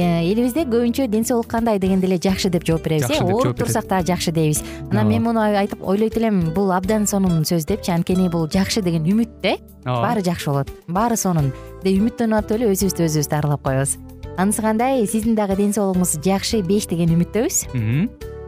элибизде көбүнчө ден соолук кандай дегенде эле жакшы деп жооп беребиз э? ооруп турсак дагы жакшы дейбиз. Анан мен муну айтып ойлойт элем бул абдан сонун сөз депчи. Анткени бул жакшы деген үмүт да э ооба. баары жакшы болот. Баары сонун. Деп үмүттөнүп атып эле өзүбүздү өзүбүз дарылап коебуз. Анысы кандай? Сиздин дагы ден соолугуңуз жакшы беш деген үмүттөбүз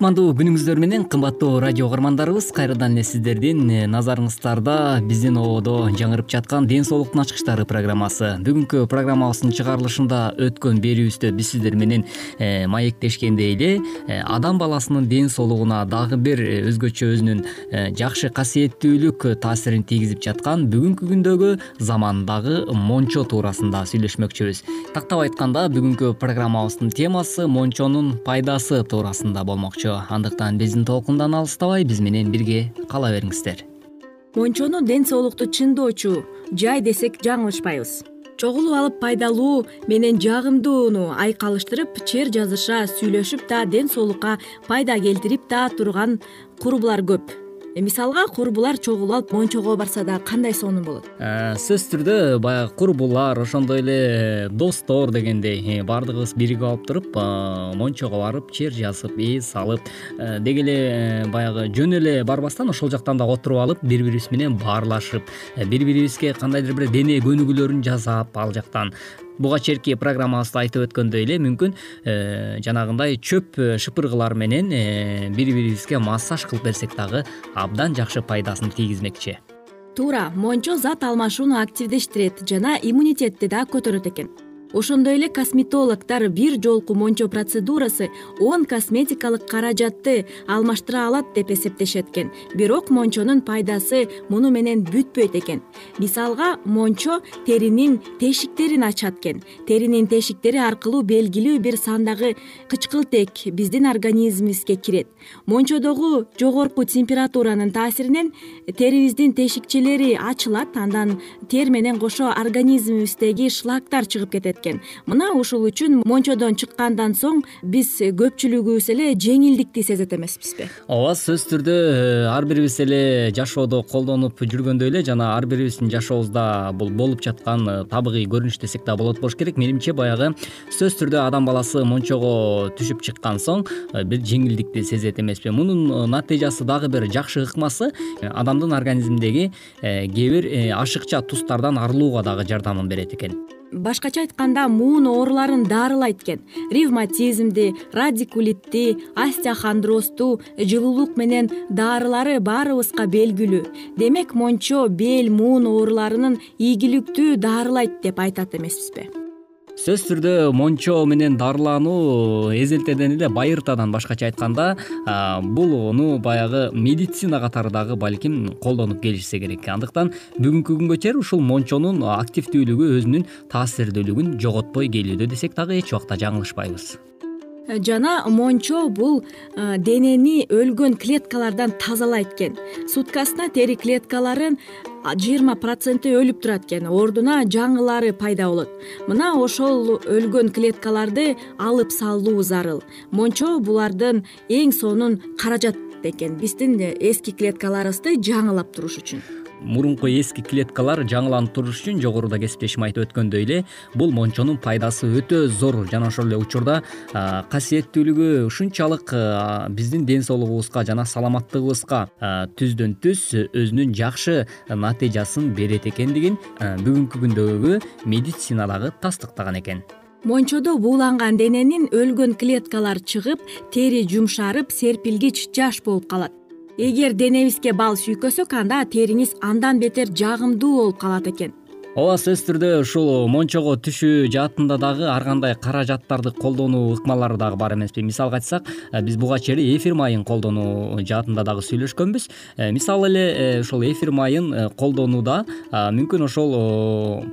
кутмандуу күнүңүздөр менен кымбаттуу радио угармандарыбыз кайрадан эле сиздердин э, назарыңыздарда биздин ободо жаңырып жаткан ден соолуктун ачкычтары программасы. Бүгүнкү программабыздын чыгарылышында өткөн берүүбүздө биз сиздер менен э, маектешкендей эле э, адам баласынын ден соолугуна дагы бир өзгөчө өзүнүн жакшы касиеттүүлүк таасирин тийгизип жаткан бүгүнкү күндөгү замандагы мончо туурасында сүйлөшмөкчүбүз. Тактап айтканда бүгүнкү программабыздын темасы мончонун пайдасы туурасында болмокчу андыктан биздин толкундан алыстабай биз менен бирге кала бериңиздер. Мончону ден соолукту чыңдоочу жай десек жаңылышпайбыз. Чогулуп алып пайдалуу менен жагымдууну айкалыштырып чер жазыша сүйлөшүп да ден соолукка пайда келтирип да турган курбулар көп мисалга курбулар чогулуп алып мончого барса дагы кандай сонун болот? Э, сөзсүз түрдө баягы курбулар ошондой эле достор дегендей э, баардыгыбыз биригип алып туруп мончого барып чер жазып эс алып деги эле баягы жөн эле барбастан ошол жактан дагы отуруп алып бири бирибиз менен баарлашып бири бирибизге кандайдыр бир дене көнүгүүлөрүн жасап ал жактан буга чейинки программабызда айтып өткөндөй эле мүмкүн э, жанагындай чөп э, шыпыргылар менен э, бири бирибизге массаж кылып берсек дагы абдан жакшы пайдасын тийгизмекчи. Туура мончо зат алмашууну активдештирет жана иммунитетти да көтөрөт экен ошондой эле косметологдор бир жолку мончо процедурасы он косметикалык каражатты алмаштыра алат деп эсептешет экен бирок мончонун пайдасы муну менен бүтпөйт экен. Мисалга мончо теринин тешиктерин ачат экен теринин тешиктери аркылуу белгилүү бир сандагы кычкылтек биздин организмибизге кирет. Мончодогу жогорку температуранын таасиринен терибиздин тешикчелери ачылат андан тер менен кошо организмибиздеги шлактар чыгып кетет мына ушул үчүн мончодон чыккандан соң биз көпчүлүгүбүз эле жеңилдикти сезет эмеспизби. Ооба сөзсүз түрдө э, ар бирибиз эле жашоодо колдонуп жүргөндөй эле жана ар бирибиздин жашообузда бул болуп жаткан э, табигый көрүнүш десек да болот болуш керек. Менимче баягы сөзсүз түрдө адам баласы мончого түшүп чыккан соң э, бир жеңилдикти сезет эмеспи. Мунун натыйжасы дагы бир жакшы ыкмасы адамдын организминдеги кээ бир ашыкча тустардан арылууга дагы жардамын берет экен башкача айтканда муун ооруларын дарылайт экен. Ревматизмди радикулитти остеохондрозду жылуулук менен дарылары баарыбызга белгилүү. Демек мончо бел муун ооруларынын ийгиликтүү дарылайт деп айтат эмеспизби сөзсүз түрдө мончо менен дарылануу эзелтеден эле байыртадан башкача айтканда буну баягы медицина катары дагы балким колдонуп келишсе керек. Андыктан бүгүнкү күнгө чейин ушул мончонун активдүүлүгү өзүнүн таасирдүүлүгүн жоготпой келүүдө десек дагы эч убакта жаңылышпайбыз жана мончо бул денени өлгөн клеткалардан тазалайт экен. Суткасына тери клеткаларын жыйырма проценти өлүп турат экен. Ордуна жаңылары пайда болот. Мына ошол өлгөн клеткаларды алып салуу зарыл. Мончо булардын эң сонун каражат экен. Биздин эски клеткаларыбызды жаңылап туруш үчүн мурунку эски клеткалар жаңыланып туруш үчүн жогоруда кесиптешим айтып өткөндөй эле бул мончонун пайдасы өтө зор. Жана ошол эле учурда касиеттүүлүгү ушунчалык биздин ден соолугубузга жана саламаттыгыбызга түздөн түз өзүнүн жакшы натыйжасын берет экендигин бүгүнкү күндөгү медицина дагы тастыктаган экен. Мончодо бууланган дененин өлгөн клеткалары чыгып тери жумшарып серпилгич жаш болуп калат эгер денебизге бал сүйкөсөк анда териңиз андан бетер жагымдуу болуп калат экен. Ооба сөзсүз түрдө ушул мончого түшүү жаатында дагы ар кандай каражаттарды колдонуу ыкмалары дагы бар эмеспи. Мисалга айтсак э, биз буга чейин эфир майын колдонуу жаатында дагы сүйлөшкөнбүз. Э, мисалы эле э, ушул эфир майын колдонууда мүмкүн ошол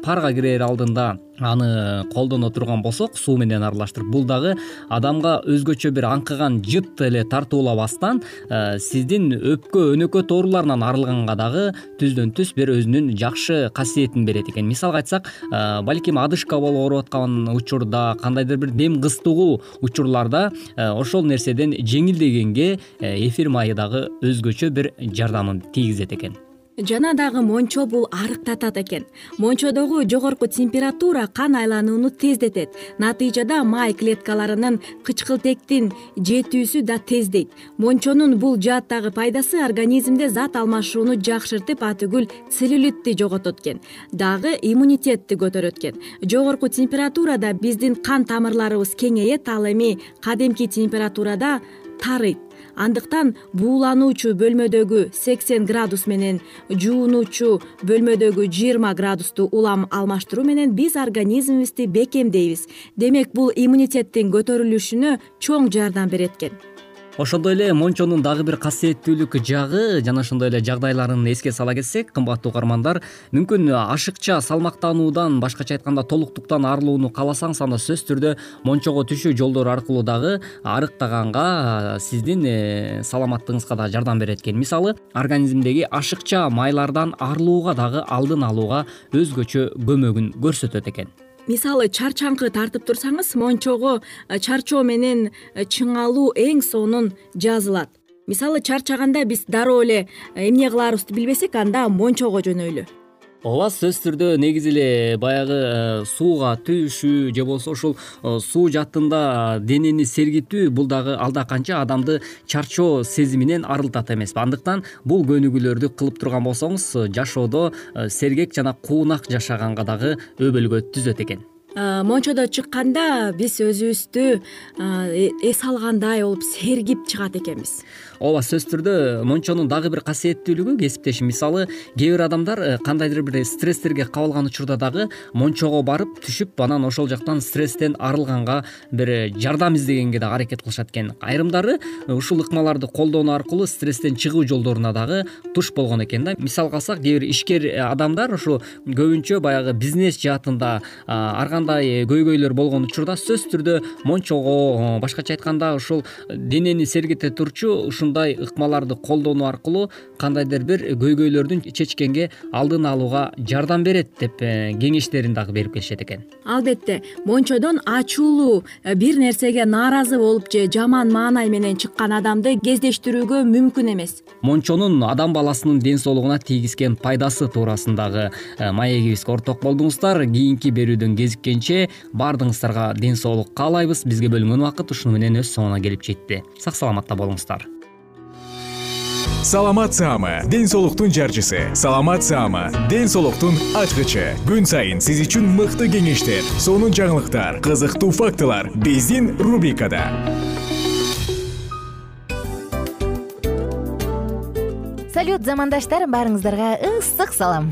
парга кирер алдында аны колдоно турган болсок суу менен аралаштырып бул дагы адамга өзгөчө бир аңкыган жыт эле тартуулабастан э, сиздин өпкө өнөкөт ооруларынан арылганга дагы түздөн түз бир өзүнүн жакшы касиетин берет экен. Мисалга айтсак э, балким одышка болуп ооруп аткан учурда кандайдыр бир дем кыстугуу учурларда э, ошол нерседен жеңилдегенге эфир майы дагы өзгөчө бир жардамын тийгизет экен жана дагы мончо бул арыктатат экен. Мончодогу жогорку температура кан айланууну тездетет. Натыйжада май клеткаларынын кычкылтектин жетүүсү да тездейт. Мончонун бул жааттагы пайдасы организмде зат алмашууну жакшыртып атүгүл целлюлитти жоготот экен. Дагы иммунитетти көтөрөт экен. Жогорку температурада биздин кан тамырларыбыз кеңейет ал эми кадимки температурада тарыйт андыктан буулануучу бөлмөдөгү сексен градус менен жуунуучу бөлмөдөгү жыйырма градусту улам алмаштыруу менен биз организмибизди бекемдейбиз. Демек бул иммунитеттин көтөрүлүшүнө чоң жардам берет экен ошондой эле мончонун дагы бир касиеттүүлүк жагы жана ошондой эле жагдайларын эске сала кетсек кымбаттуу угармандар мүмкүн ашыкча салмактануудан башкача айтканда толуктуктан арылууну кааласаңыз анда сөзсүз түрдө мончого түшүү жолдору аркылуу дагы арыктаганга сиздин э, саламаттыгыңызга дагы жардам берет экен мисалы организмдеги ашыкча майлардан арылууга дагы алдын алууга өзгөчө көмөгүн көрсөтөт экен мисалы чарчаңкы тартып турсаңыз мончого э, чарчоо менен э, чыңалуу эң сонун жазылат. Мисалы чарчаганда биз дароо эле э, эмне кылаарыбызды билбесек анда мончого жөнөйлү ооба сөзсүз түрдө негизи эле баягы э, сууга түшүү же болбосо ушул э, суу жаатында денени сергитүү бул дагы алда канча адамды чарчоо сезиминен арылтат эмеспи андыктан бул көнүгүүлөрдү кылып турган болсоңуз жашоодо э, сергек жана куунак жашаганга дагы өбөлгө түзөт экен мончодо чыкканда биз өзүбүздү эс алгандай болуп сергип чыгат экенбиз. Ооба сөзсүз түрдө мончонун дагы бир касиеттүүлүгү кесиптешим мисалы кээ бир адамдар э, кандайдыр бир стресстерге кабылган учурда дагы мончого барып түшүп анан ошол жактан стресстен арылганга бир э, жардам издегенге дагы аракет кылышат экен. Айрымдары э, ушул ыкмаларды колдонуу аркылуу стресстен чыгуу жолдоруна дагы туш болгон экен да. Мисалга алсак кээ бир ишкер адамдар ушу көбүнчө баягы бизнес жаатында ар кандай көйгөйлөр болгон учурда сөзсүз түрдө мончого башкача айтканда ушул денени сергите турчу ушун ушундай ыкмаларды колдонуу аркылуу кандайдыр бир көйгөйлөрдүн чечкенге алдын алууга жардам берет деп э, кеңештерин дагы берип келишет экен. Албетте мончодон ачуулуу э, бир нерсеге нааразы болуп же жаман маанай менен чыккан адамды кездештирүүгө мүмкүн эмес. Мончонун адам баласынын ден соолугуна тийгизген пайдасы туурасындагы э, маегибизге орток болдуңуздар. Кийинки берүүдөн баардыгыңыздарга ден соолук каалайбыз. Бизге бөлүнгөн убакыт ушуну менен өз соңуна келип жетти. Сак саламатта болуңуздар. Саламат саама ден соолуктун жарчысы. Саламат саама ден соолуктун ачкычы. Күн сайын сиз үчүн мыкты кеңештер сонун жаңылыктар кызыктуу фактылар биздин рубрикада. Салют замандаштар баарыңыздарга ысык салам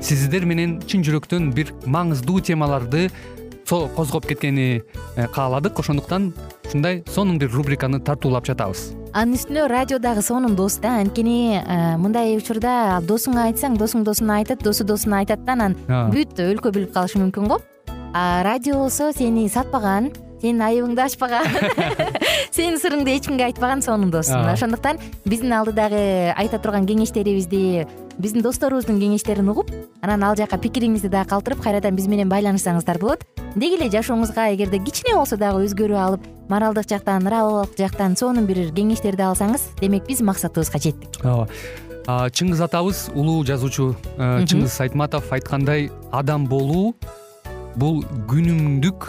сиздер менен чын жүрөктөн бир маңыздуу темаларды козгоп кеткени э, кааладык. Ошондуктан ушундай сонун бир рубриканы тартуулап жатабыз. Анын үстүнө радио дагы сонун дос да анткени э, мындай учурда досуңа айтсаң досуң досуна айтат досу досуна айтат да анан бүт өлкө билип калышы мүмкүн го. А радио болсо сени сатпаган сенин айыбыңды ачпаган сенин сырыңды эч кимге айтпаган сонун дос ошондуктан биздин алдыдагы айта турган кеңештерибизди биздин досторубуздун кеңештерин угуп анан ал жака пикириңизди дагы калтырып кайрадан биз менен байланышсаңыздар болот. Деги эле жашооңузга эгерде кичине болсо дагы өзгөрүү алып моралдык жактан нравовалык жактан сонун бир кеңештерди алсаңыз демек биз максатыбызга жеттик. Ооба. Чыңгыз атабыз улуу жазуучу э, чыңгыз айтматов айткандай адам болуу бул күнүмдүк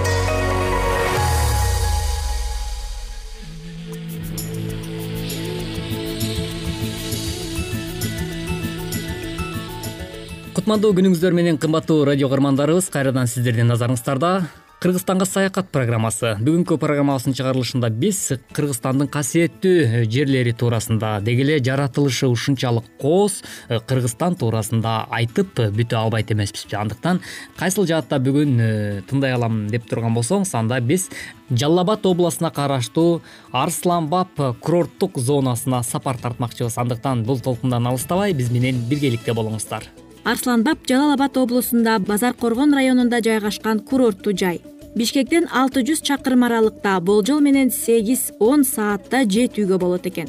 кутмандуу күнүңүздөр менен кымбаттуу радио каармандарыбыз кайрадан сиздердин назарыңыздарда. Кыргызстанга саякат программасы. Бүгүнкү программабыздын чыгарылышында биз кыргызстандын касиеттүү жерлери туурасында деги эле жаратылышы ушунчалык кооз э, кыргызстан туурасында айтып бүтө албайт эмеспизби андыктан кайсыл жаатта бүгүн э, тындай алам деп турган болсоңуз анда биз жалал абад областына караштуу арслан баб курорттук зонасына сапар тартмакчыбыз. Андыктан бул толкундан алыстабай биз менен биргеликте болуңуздар арслан баб жалал абад облусунда базар коргон районунда жайгашкан курорттуу жай. Бишкектен алты жүз чакырым аралыкта болжол менен сегиз он саатта жетүүгө болот экен.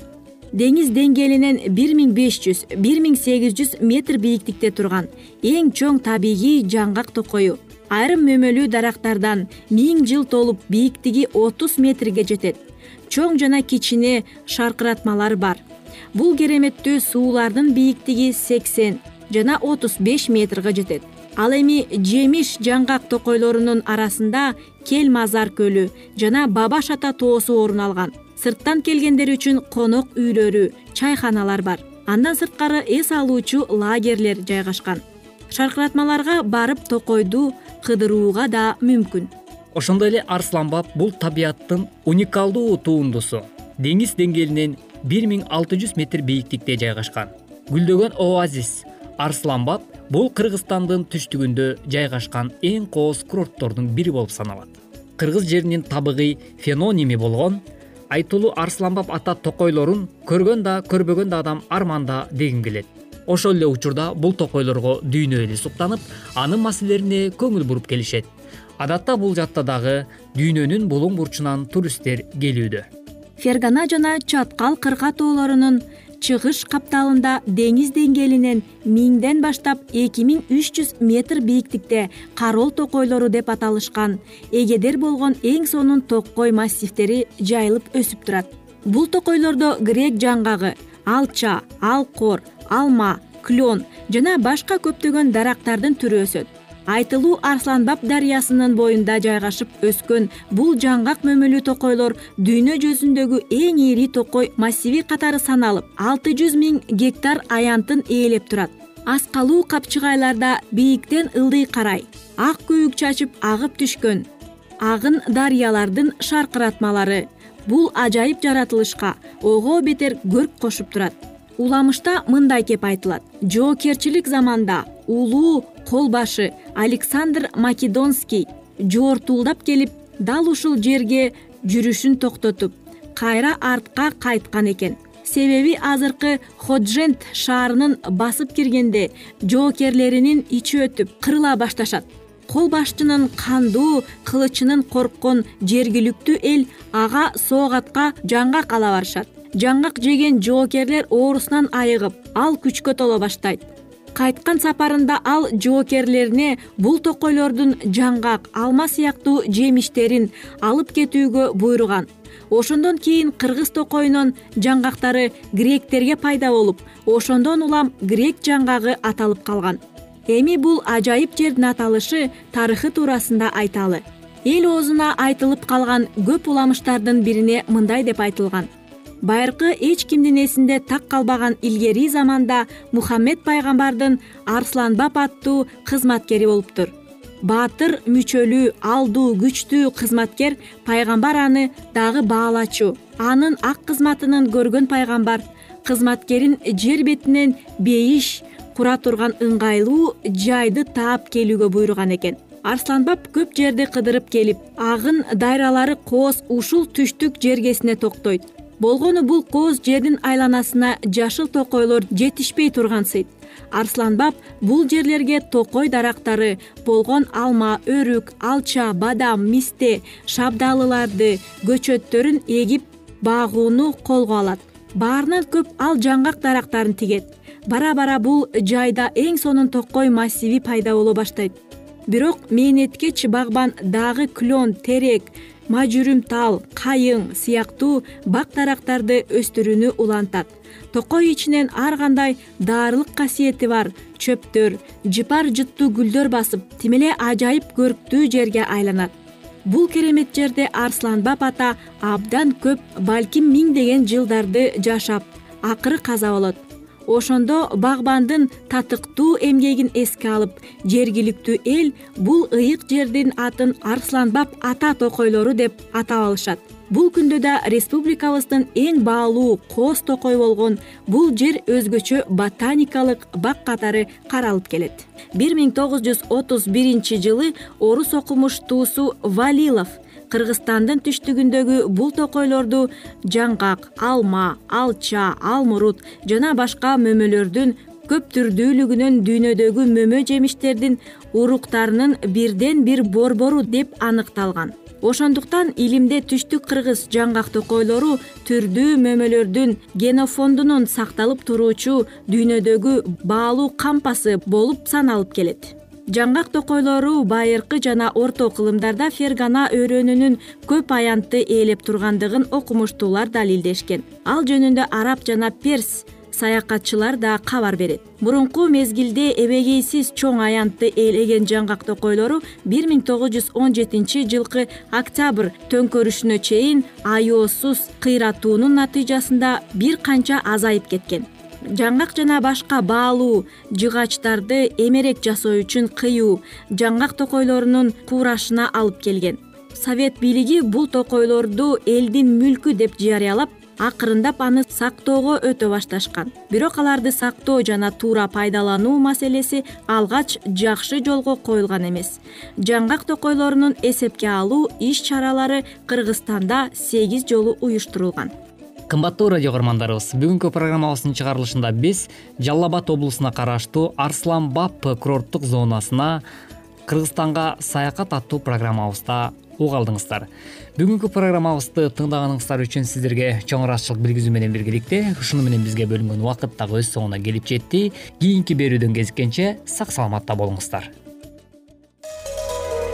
Деңиз деңгээлинен бир миң беш жүз бир миң сегиз жүз метр бийиктикте турган эң чоң табигый жаңгак токою айрым мөмөлүү дарактардан миң жыл толуп бийиктиги отуз метрге жетет. Чоң жана кичине шаркыратмалар бар. Бул кереметтүү суулардын бийиктиги сексен жана отуз беш метрге жетет. Ал эми жемиш жаңгак токойлорунун арасында кел мазар көлү жана бабаш ата тоосу орун алган. Сырттан келгендер үчүн конок үйлөрү чайханалар бар. Андан сырткары эс алуучу лагерьлер жайгашкан. Шаркыратмаларга барып токойду кыдырууга да мүмкүн. Ошондой эле арслан баб бул табияттын уникалдуу тундусу деңиз деңгээлинен бир миң алты жүз метр бийиктикте жайгашкан. Гүлдөгөн оазис арслан баб бул кыргызстандын түштүгүндө жайгашкан эң кооз курорттордун бири болуп саналат. Кыргыз жеринин табигый феноними болгон айтулуу арслан баб ата токойлорун көргөн да көрбөгөн да адам арманда дегим келет. Ошол эле учурда бул токойлорго дүйнө эли суктанып анын маселелерине көңүл буруп келишет. Адатта бул жаатта дагы дүйнөнүн булуң бурчунан туристтер келүүдө. Фергана жана чаткал кырка тоолорунун чыгыш капталында деңиз деңгээлинен миңден баштап эки миң үч жүз метр бийиктикте кароол токойлору деп аталышкан. Эгедер болгон эң сонун токой массивтери жайылып өсүп турат. Бул токойлордо грек жаңгагы алча алкор алма клен жана башка көптөгөн дарактардын түрү өсөт айтылуу арсланбап дарыясынын боюнда жайгашып өскөн бул жаңгак мөмөлүү токойлор дүйнө жүзүндөгү эң ири токой массиви катары саналып алты жүз миң гектар аянтын ээлеп турат. Аскалуу капчыгайларда бийиктен ылдый карай ак күйүк чачып агып түшкөн агын дарыялардын шаркыратмалары. Бул ажайып жаратылышка ого бетер көрк кошуп турат. Уламышта мындай кеп айтылат. Жоокерчилик заманда улуу кол башы александр македонский жортулдап келип дал ушул жерге жүрүшүн токтотуп кайра артка кайткан экен. Себеби азыркы ходжент шаарынын басып киргенде жоокерлеринин ичи өтүп кырыла башташат. Кол башчынын кандуу кылычынан корккон жергиликтүү эл ага соогатка жаңгак ала барышат. Жаңгак жеген жоокерлер оорусунан айыгып ал күчкө толо баштайт кайткан сапарында ал жоокерлерине бул токойлордун жаңгак алма сыяктуу жемиштерин алып кетүүгө буйруган. Ошондон кийин кыргыз токойунун жаңгактары гректерге пайда болуп ошондон улам грек жаңгагы аталып калган. Эми бул ажайып жердин аталышы тарыхы туурасында айталы. Эл оозуна айтылып калган көп уламыштардын бирине мындай деп айтылган байыркы эч кимдин эсинде так калбаган илгери заманда мухаммед пайгамбардын арсланбап аттуу кызматкери болуптур. Баатыр мүчөлүү алдуу күчтүү кызматкер пайгамбар аны дагы баалачу. Анын ак кызматынын көргөн пайгамбар кызматкерин жер бетинен бейиш кура турган ыңгайлуу жайды таап келүүгө буйруган экен. Арсланбап көп жерди кыдырып келип агын дайралары кооз ушул түштүк жергесине токтойт болгону бул кооз жердин айланасына жашыл токойлор жетишпей тургансыйт арсланбап бул жерлерге токой дарактары болгон алма өрүк алча бадам мисте шабдалыларды көчөттөрүн эгип багууну колго алат. Баарынан көп ал жаңгак дарактарын тигет. Бара бара бул жайда эң сонун токой массиви пайда боло баштайт. Бирок мээнеткеч багбан дагы клен терек мажүрүм тал кайың сыяктуу бак дарактарды өстүрүүнү улантат. Токой ичинен ар кандай даарылык касиети бар. Чөптөр жыпар жыттуу гүлдөр басып тим эле ажайып көрктүү жерге айланат. Бул керемет жерде арсланбап ата абдан көп балким миңдеген жылдарды жашап акыры каза болот ошондо багбандын татыктуу эмгегин эске алып жергиликтүү эл бул ыйык жердин атын арсланбап ата токойлору деп атап алышат. Бул күндө да республикабыздын эң баалуу кооз токой болгон бул жер өзгөчө ботаникалык бак катары каралып келет. Бир миң тогуз жүз отуз биринчи жылы орус окумуштуусу валилов кыргызстандын түштүгүндөгү бул токойлорду жаңгак алма алча алмурут жана башка мөмөлөрдүн көп түрдүүлүгүнөн дүйнөдөгү мөмө жемиштердин уруктарынын бирден бир борбору деп аныкталган. Ошондуктан илимде түштүк кыргыз жаңгак токойлору түрдүү мөмөлөрдүн генофондунун сакталып туруучу дүйнөдөгү баалуу кампасы болуп саналып келет жаңгак токойлору байыркы жана орто кылымдарда фергана өрөөнүнүн көп аянтты ээлеп тургандыгын окумуштуулар далилдешкен. Ал жөнүндө араб жана перс саякатчылар да кабар берет. Мурунку мезгилде эбегейсиз чоң аянтты ээлеген жаңгак токойлору бир миң тогуз жүз он жетинчи жылкы октябрь төңкөрүшүнө чейин аяосуз кыйратуунун натыйжасында бир канча азайып кеткен жаңгак жана башка баалуу жыгачтарды эмерек жасоо үчүн кыюу жаңгак токойлорунун куурашына алып келген. Совет бийлиги бул токойлорду элдин мүлкү деп жарыялап акырындап аны сактоого өтө башташкан. Бирок аларды сактоо жана туура пайдалануу маселеси алгач жакшы жолго коюлган эмес. Жаңгак токойлорунун эсепке алуу иш чаралары кыргызстанда сегиз жолу уюштурулган кымбаттуу радио каармандарыбыз бүгүнкү программабыздын чыгарылышында биз жалал абад облусуна караштуу арсланбап курорттук зонасына кыргызстанга саякат аттуу программабызда уга алдыңыздар. Бүгүнкү программабызды тыңдаганыңыздар үчүн сиздерге чоң ыраазычылык билгизүү менен биргеликте ушуну менен бизге бөлүнгөн убакыт дагы өз соңуна келип жетти. Кийинки берүүдөн кезиккенче сак саламатта болуңуздар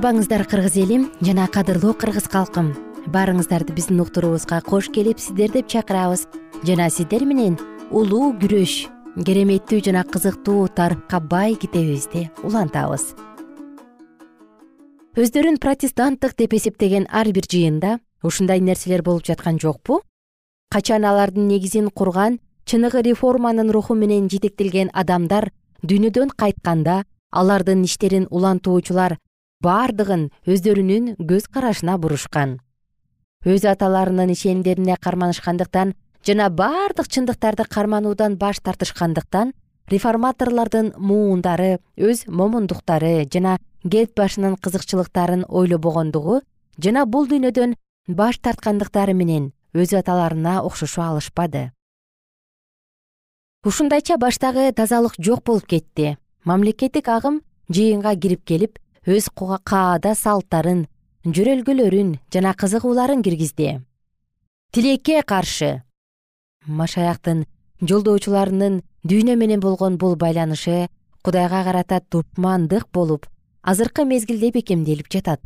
кыргыз элим жана кадырлуу кыргыз калкым. Баарыңыздарды биздин уктуруубузга кош келипсиздер деп чакырабыз. Жана сиздер менен улуу күрөш кереметтүү жана кызыктуу тарыхка бай китебибизди улантабыз. Өздөрүн протестанттык деп эсептеген ар бир жыйында ушундай нерселер болуп жаткан жокпу? Качан алардын негизин курган чыныгы реформанын руху менен жетектелген адамдар дүйнөдөн кайтканда алардын иштерин улантуучулар бардыгын өздөрүнүн көз карашына бурушкан. Өз аталарынын ишенимдерине карманышкандыктан жана бардык чындыктарды кармануудан баш тартышкандыктан реформаторлордун муундары өз момундуктары жана кет башынын кызыкчылыктарын ойлобогондугу жана бул дүйнөдөн баш тарткандыктары менен өз аталарына окшошо алышпады. Ушундайча баштагы тазалык жок болуп кетти. Мамлекеттик агым жыйынга кирип келип өз каада салттарын жөрөлгөлөрүн жана кызыгууларын киргизди. Тилекке каршы. Машаяктын жолдоочуларынын дүйнө менен болгон бул байланышы кудайга карата душмандык болуп азыркы мезгилде бекемделип жатат.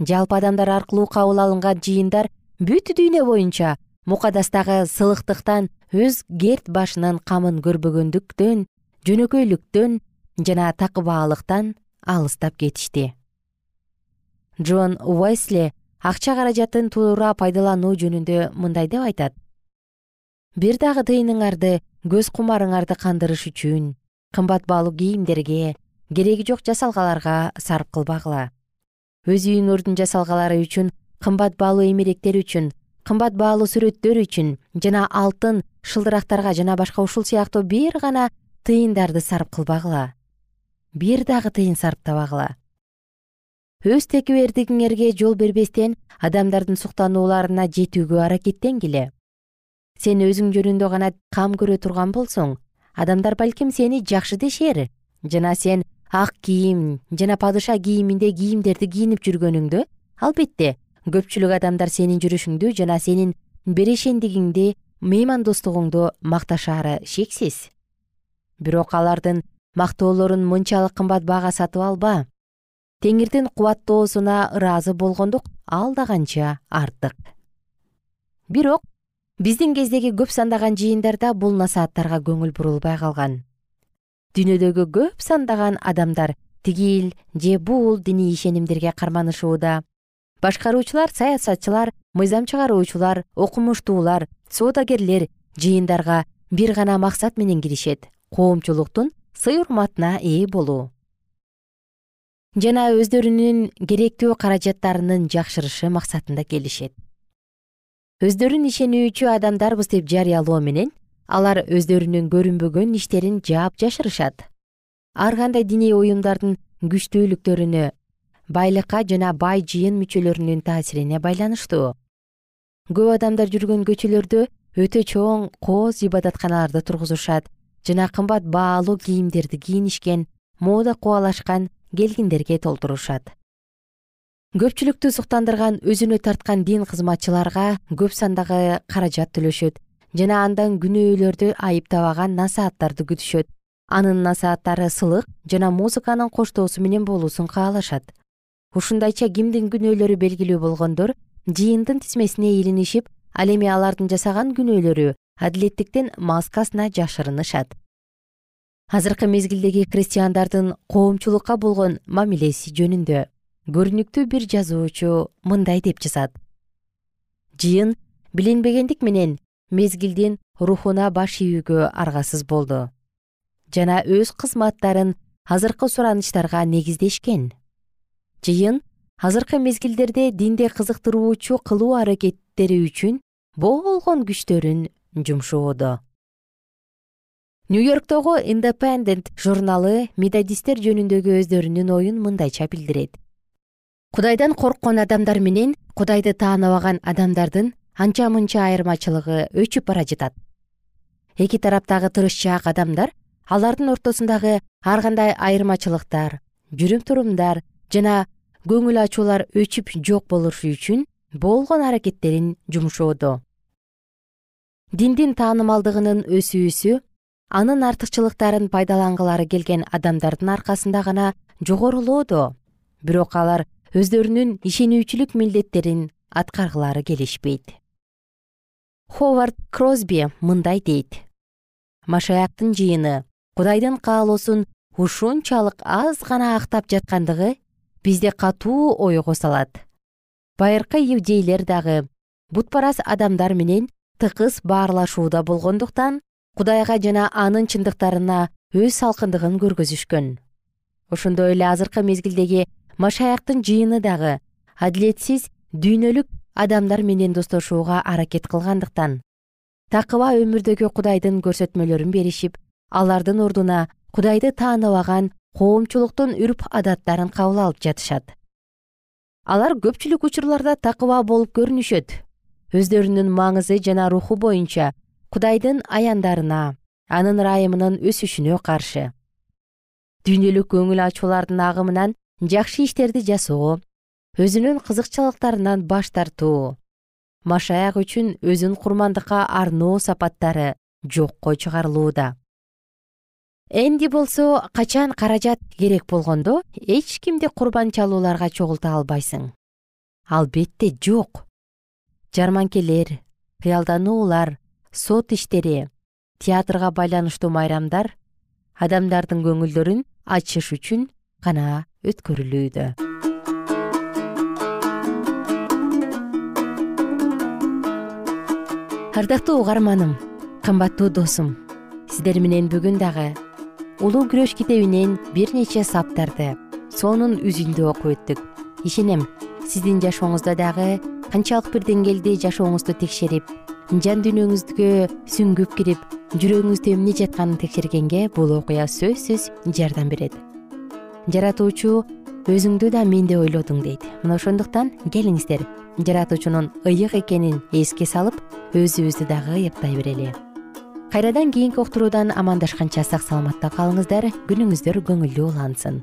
Жалпы адамдар аркылуу кабыл алынган жыйындар бүт дүйнө боюнча мукадастагы сылыктыктан өз керт башынын камын көрбөгөндүктөн жөнөкөйлүктөн жана такыбаалыктан алыстап кетишти. Джон уэсли акча каражатын туура пайдалануу жөнүндө мындай деп айтат. Бир дагы тыйыныңарды көз кумарыңарды кандырыш үчүн кымбат баалуу кийимдерге кереги жок жасалгаларга сарп кылбагыла. Өз үйүңөрдүн жасалгалары үчүн кымбат баалуу эмеректер үчүн кымбат баалуу сүрөттөр үчүн жана алтын шылдырактарга жана башка ушул сыяктуу бир гана тыйындарды сарп кылбагыла бир дагы тыйын сарптабагыла өз текебердигиңерге жол бербестен адамдардын суктанууларына жетүүгө аракеттенгиле. Сен өзүң жөнүндө гана кам көрө турган болсоң адамдар балким сени жакшы дешер. Жана сен ак кийим жана падыша кийиминде кийимдерди кийинип жүргөнүңдө албетте көпчүлүк адамдар сенин жүрүшүңдү жана сенин берешендигиңди меймандостугуңду макташаары шексиз. Бирок алардын мактоолорун мынчалык кымбат баага сатып алба. Теңирдин кубаттоосуна ыраазы болгондук ал да канча артык. Бирок биздин кездеги көп сандаган жыйындарда бул насааттарга көңүл бурулбай калган. Дүйнөдөгү көп сандаган адамдар тигил же бул диний ишенимдерге карманышууда. Башкаруучулар саясатчылар мыйзам чыгаруучулар окумуштуулар соодагерлер жыйындарга бир гана максат менен киришет. Коомчулуктун сый урматына ээ болуу. Жана өздөрүнүн керектүү каражаттарынын жакшырышы максатында келишет. Өздөрүн ишенүүчү адамдарбыз деп жарыялоо менен алар өздөрүнүн көрүнбөгөн иштерин жаап жашырышат. Ар кандай диний уюмдардын күчтүүлүктөрүнө байлыкка жана бай жыйын мүчөлөрүнүн таасирине байланыштуу. Көп адамдар жүргөн көчөлөрдө өтө чоң кооз ибадатканаларды тургузушат жана кымбат баалуу кийимдерди кийинишкен мода кубалашкан келгиндерге толтурушат. Көпчүлүктү суктандырган өзүнө тарткан дин кызматчыларга көп сандагы каражат төлөшөт жана андан күнөөлөрдү айыптабаган насааттарды күтүшөт. Анын насааттары сылык жана музыканын коштоосу менен болуусун каалашат. Ушундайча кимдин күнөөлөрү белгилүү болгондор жыйындын тизмесине илинишип ал эми алардын жасаган күнөөлөрү адилеттиктин маскасына жашырынышат. Азыркы мезгилдеги христиандардын коомчулукка болгон мамилеси жөнүндө көрүнүктүү бир жазуучу мындай деп жазат. Жыйын билинбегендик менен мезгилдин рухуна баш ийүүгө аргасыз болду. Жана өз кызматтарын азыркы суранычтарга негиздешкен. Жыйын азыркы мезгилдерде динди кызыктыруучу кылуу аракеттери үчүн болгон күчтөрүн жумшоодо. Нью йорктогу independent журналы методисттер жөнүндөгү өздөрүнүн оюн мындайча билдирет. Кудайдан корккон адамдар менен кудайды тааныбаган адамдардын анча мынча айырмачылыгы өчүп бара жатат. Эки тараптагы тырышчаак адамдар алардын ортосундагы ар кандай айырмачылыктар жүрүм турумдар жана көңүл ачуулар өчүп жок болушу үчүн болгон аракеттерин жумшоодо диндин таанымалдыгынын өсүүсү анын артыкчылыктарын пайдалангылары келген адамдардын аркасында гана жогорулоодо. Бирок алар өздөрүнүн ишенүүчүлүк милдеттерин аткаргылары келишпейт. Ховард кросби мындай дейт. Машаяктын жыйыны кудайдын каалоосун ушунчалык аз гана актап жаткандыгы бизди катуу ойго салат. Байыркы иудейлер дагы бутпарас адамдар менен тыкыз баарлашууда болгондуктан кудайга жана анын чындыктарына өз салкындыгын көргөзүшкөн. Ошондой эле азыркы мезгилдеги машаяктын жыйыны дагы адилетсиз дүйнөлүк адамдар менен достошууга аракет кылгандыктан такыба өмүрдөгү кудайдын көрсөтмөлөрүн беришип алардын ордуна кудайды тааныбаган коомчулуктун үрп адаттарын кабыл алып жатышат. Алар көпчүлүк учурларда такыба болуп көрүнүшөт өздөрүнүн маңызы жана руху боюнча кудайдын аяндарына анын ырайымынын өсүшүнө каршы. Дүйнөлүк көңүл ачуулардын агымынан жакшы иштерди жасоо өзүнүн кызыкчылыктарынан баш тартуу машаяк үчүн өзүн курмандыкка арноо сапаттары жокко чыгарылууда. Энди болсо качан каражат керек болгондо эч кимди курбан чалууларга чогулта албайсың. Албетте жок жарманкелер кыялдануулар сот иштери театрга байланыштуу майрамдар адамдардын көңүлдөрүн ачыш үчүн гана өткөрүлүүдө. Ардактуу угарманым кымбаттуу досум сиздер менен бүгүн дагы улуу күрөш китебинен бир нече саптарды сонун үзүндү окуп өттүк. Ишенем сиздин жашооңузда дагы канчалык бир деңгээлде жашооңузду текшерип жан дүйнөңүзгө сүңгүп кирип жүрөгүңүздө эмне жатканын текшергенге бул окуя сөзсүз жардам берет. Жаратуучу өзүңдү да менде ойлодуң дейт. Мына ошондуктан келиңиздер. Жаратуучунун ыйык экенин эске салып өзүбүздү дагы ыйыктай берели. Кайрадан кийинки уктуруудан амандашканча сак саламатта калыңыздар. Күнүңүздөр көңүлдүү улансын